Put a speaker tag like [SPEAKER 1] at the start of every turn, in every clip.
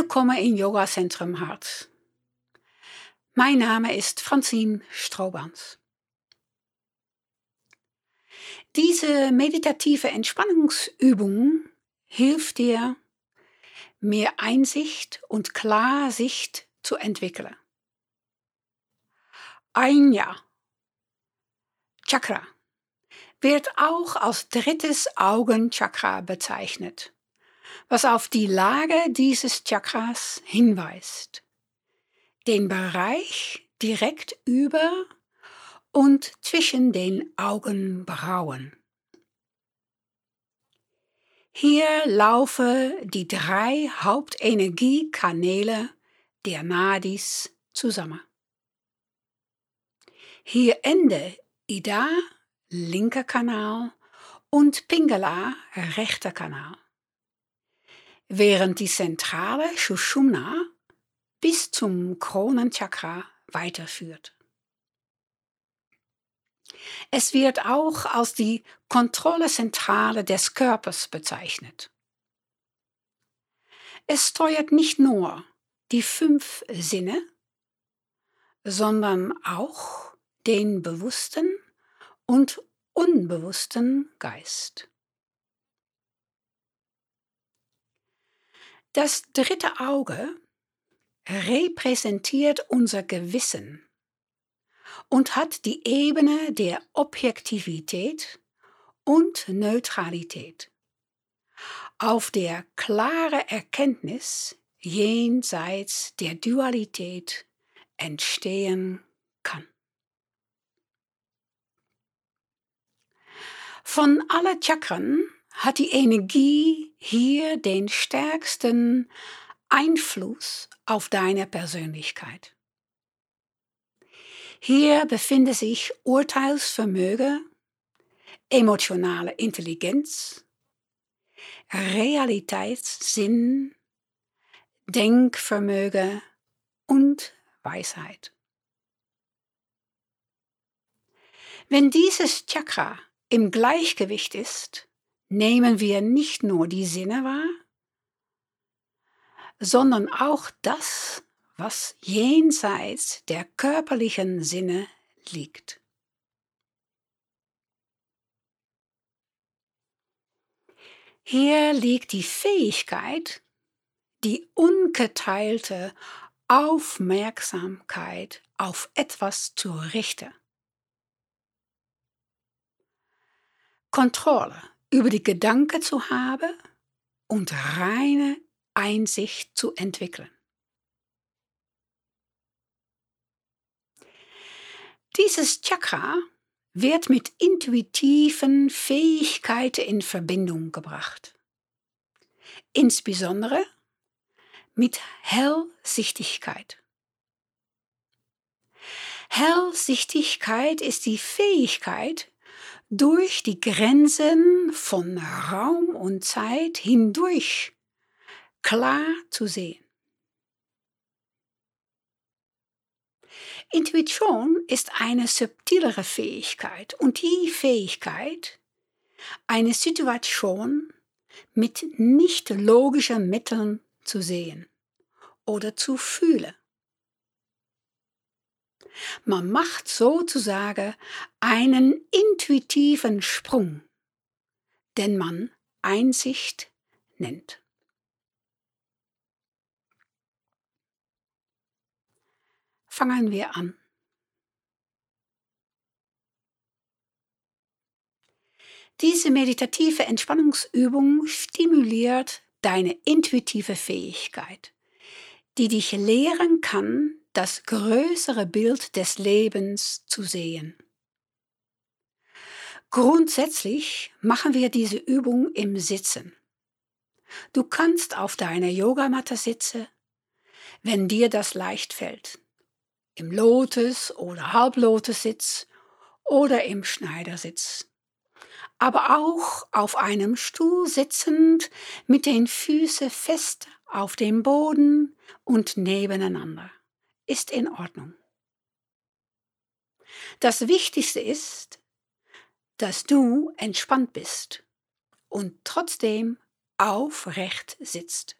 [SPEAKER 1] Willkommen in Yoga Zentrum Hart. Mein Name ist Francine Straubans. Diese meditative Entspannungsübung hilft dir, mehr Einsicht und Klarsicht zu entwickeln. Ein Jahr. Chakra wird auch als drittes Augenchakra bezeichnet, was auf die Lage dieses Chakras hinweist. Den Bereich direkt über und zwischen den Augenbrauen. Hier laufen die drei Hauptenergiekanäle der Nadis zusammen. Hier Ende Ida, linker Kanal, und Pingala, rechter Kanal. Während die zentrale Shushumna bis zum Kronenchakra weiterführt. Es wird auch als die Kontrollezentrale des Körpers bezeichnet. Es steuert nicht nur die fünf Sinne, sondern auch den bewussten und unbewussten Geist. Das dritte Auge repräsentiert unser Gewissen und hat die Ebene der Objektivität und Neutralität, auf der klare Erkenntnis jenseits der Dualität entstehen kann. Von allen Chakren hat die Energie hier den stärksten Einfluss auf deine Persönlichkeit. Hier befindet sich Urteilsvermögen, emotionale Intelligenz, Realitätssinn, Denkvermögen und Weisheit. Wenn dieses Chakra im Gleichgewicht ist, nehmen wir nicht nur die Sinne wahr, sondern auch das, was jenseits der körperlichen Sinne liegt. Hier liegt die Fähigkeit, die ungeteilte Aufmerksamkeit auf etwas zu richten. Kontrolle über die Gedanken zu haben und reine Einsicht zu entwickeln. Dieses Chakra wird mit intuitiven Fähigkeiten in Verbindung gebracht. Insbesondere mit Hellsichtigkeit. Hellsichtigkeit ist die Fähigkeit, durch die Grenzen von Raum und Zeit hindurch klar zu sehen. Intuition ist eine subtilere Fähigkeit und die Fähigkeit, eine Situation mit nicht logischen Mitteln zu sehen oder zu fühlen. Man macht sozusagen einen intuitiven Sprung, den man Einsicht nennt. Fangen wir an. Diese meditative Entspannungsübung stimuliert deine intuitive Fähigkeit, die dich lehren kann, das größere Bild des Lebens zu sehen. Grundsätzlich machen wir diese Übung im Sitzen. Du kannst auf deiner Yogamatte sitzen, wenn dir das leicht fällt, im Lotus- oder Halblotus-Sitz oder im Schneidersitz. Aber auch auf einem Stuhl sitzend mit den Füßen fest auf dem Boden und nebeneinander ist in Ordnung. Das Wichtigste ist, dass du entspannt bist und trotzdem aufrecht sitzt.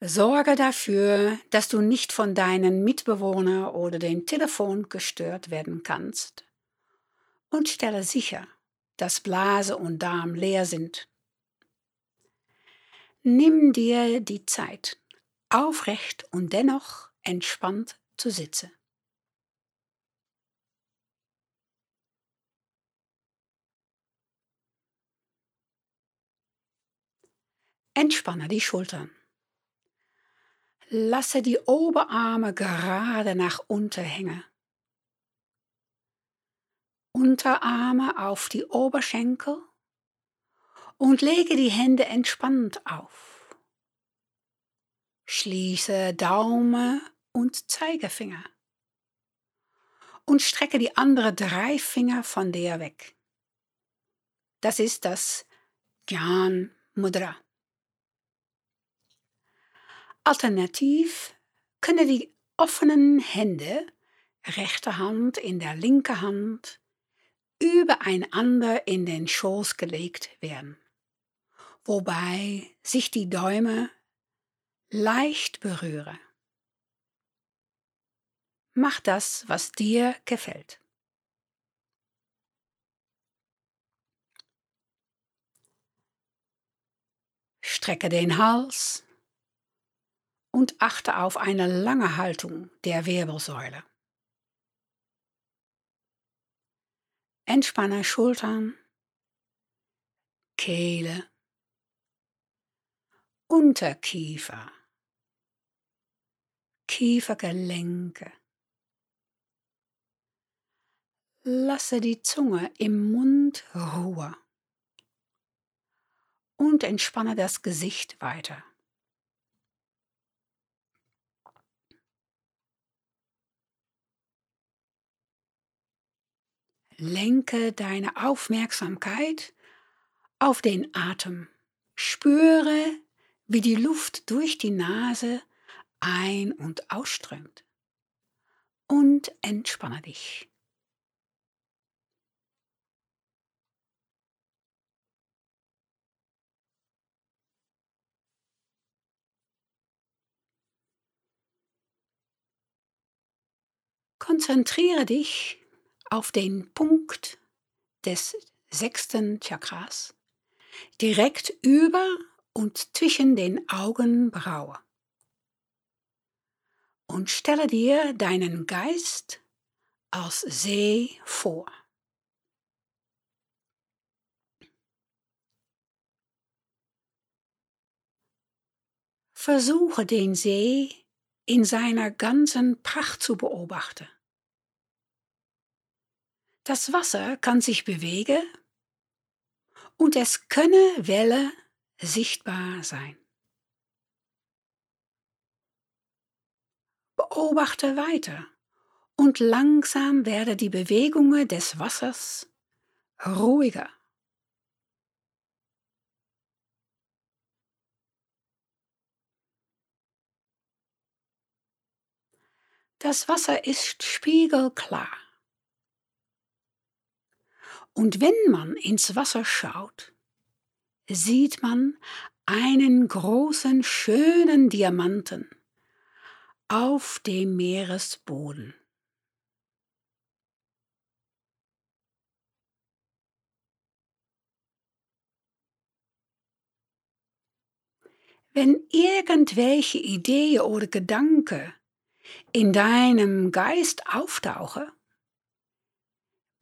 [SPEAKER 1] Sorge dafür, dass du nicht von deinen Mitbewohnern oder dem Telefon gestört werden kannst. Und stelle sicher, dass Blase und Darm leer sind Nimm dir die Zeit, aufrecht und dennoch entspannt zu sitzen. Entspanne die Schultern. Lasse die Oberarme gerade nach unten hängen. Unterarme auf die Oberschenkel und lege die Hände entspannt auf. Schließe Daumen und Zeigefinger und strecke die anderen drei Finger von dir weg. Das ist das Gyan Mudra. Alternativ können die offenen Hände, rechte Hand in der linke Hand, übereinander in den Schoß gelegt werden, wobei sich die Däume leicht berühren. Mach das, was dir gefällt. Strecke den Hals, und achte auf eine lange Haltung der Wirbelsäule. Entspanne Schultern, Kehle, Unterkiefer, Kiefergelenke. Lasse die Zunge im Mund ruhen und entspanne das Gesicht weiter. Lenke deine Aufmerksamkeit auf den Atem. Spüre, wie die Luft durch die Nase ein- und ausströmt. Und entspanne dich. Konzentriere dich auf den Punkt des sechsten Chakras, direkt über und zwischen den Augenbrauen. Und stelle dir deinen Geist als See vor. Versuche den See in seiner ganzen Pracht zu beobachten. Das Wasser kann sich bewegen und es könne Welle sichtbar sein. Beobachte weiter und langsam werde die Bewegungen des Wassers ruhiger. Das Wasser ist spiegelklar. Und wenn man ins Wasser schaut, sieht man einen großen, schönen Diamanten auf dem Meeresboden. Wenn irgendwelche Idee oder Gedanke in deinem Geist auftauchen,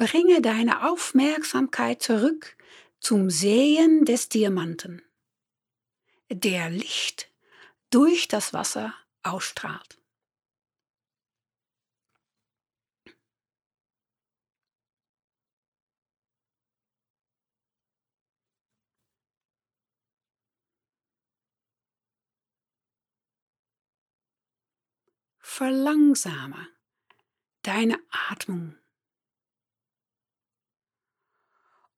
[SPEAKER 1] Bringe deine Aufmerksamkeit zurück zum Sehen des Diamanten, der Licht durch das Wasser ausstrahlt. Verlangsame deine Atmung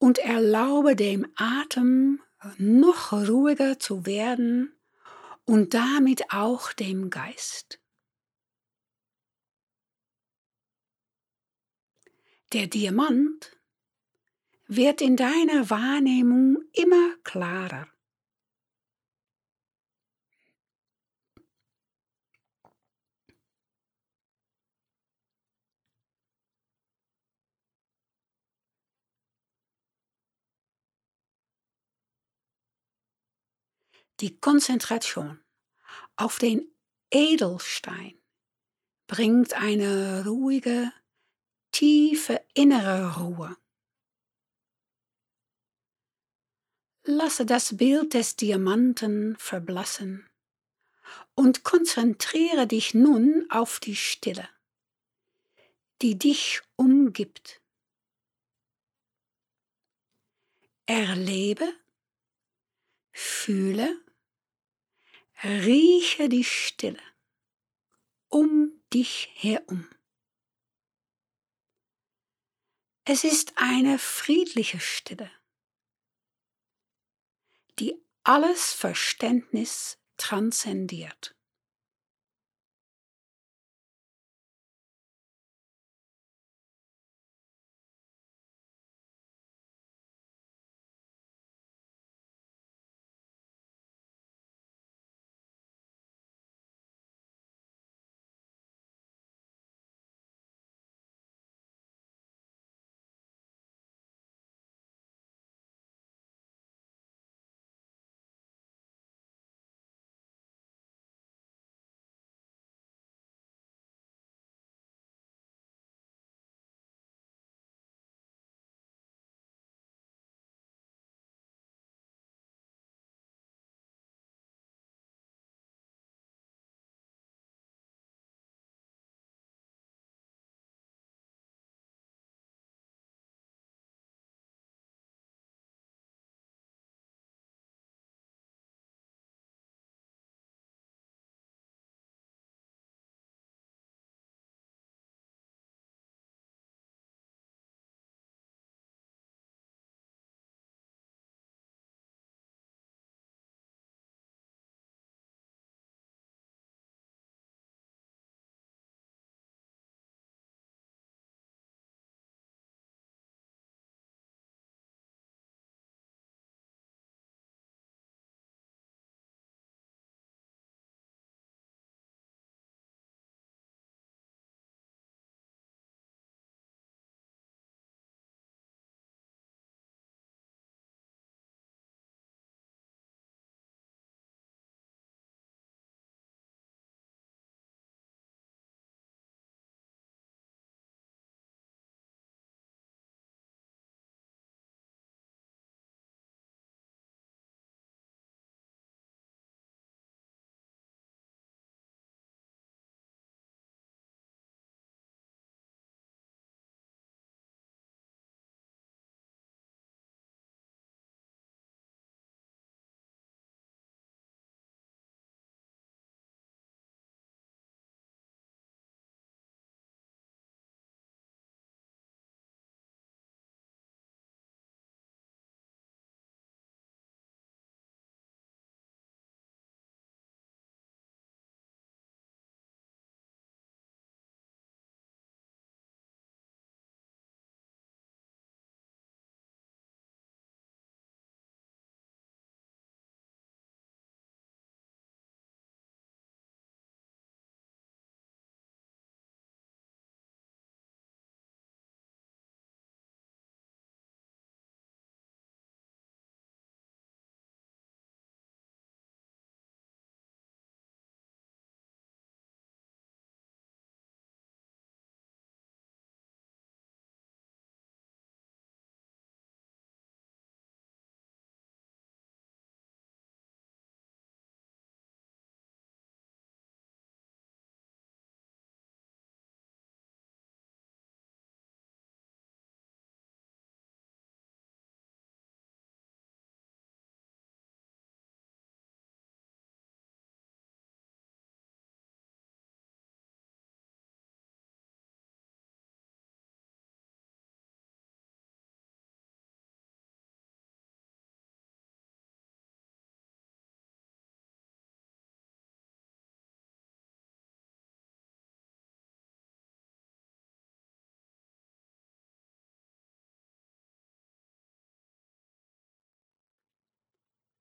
[SPEAKER 1] und erlaube dem Atem noch ruhiger zu werden und damit auch dem Geist. Der Diamant wird in deiner Wahrnehmung immer klarer. Die Konzentration auf den Edelstein bringt eine ruhige, tiefe innere Ruhe. Lasse das Bild des Diamanten verblassen und konzentriere dich nun auf die Stille, die dich umgibt. Erlebe, fühle, rieche die Stille um dich herum. Es ist eine friedliche Stille, die alles Verständnis transzendiert.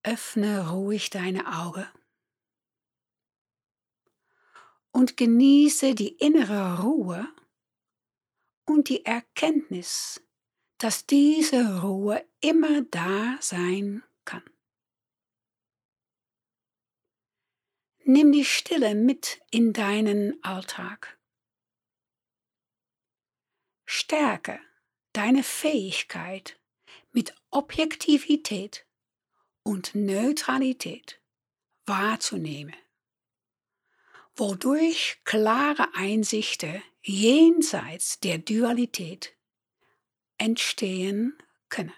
[SPEAKER 1] Öffne ruhig deine Augen und genieße die innere Ruhe und die Erkenntnis, dass diese Ruhe immer da sein kann. Nimm die Stille mit in deinen Alltag. Stärke deine Fähigkeit, mit Objektivität und Neutralität wahrzunehmen, wodurch klare Einsichten jenseits der Dualität entstehen können.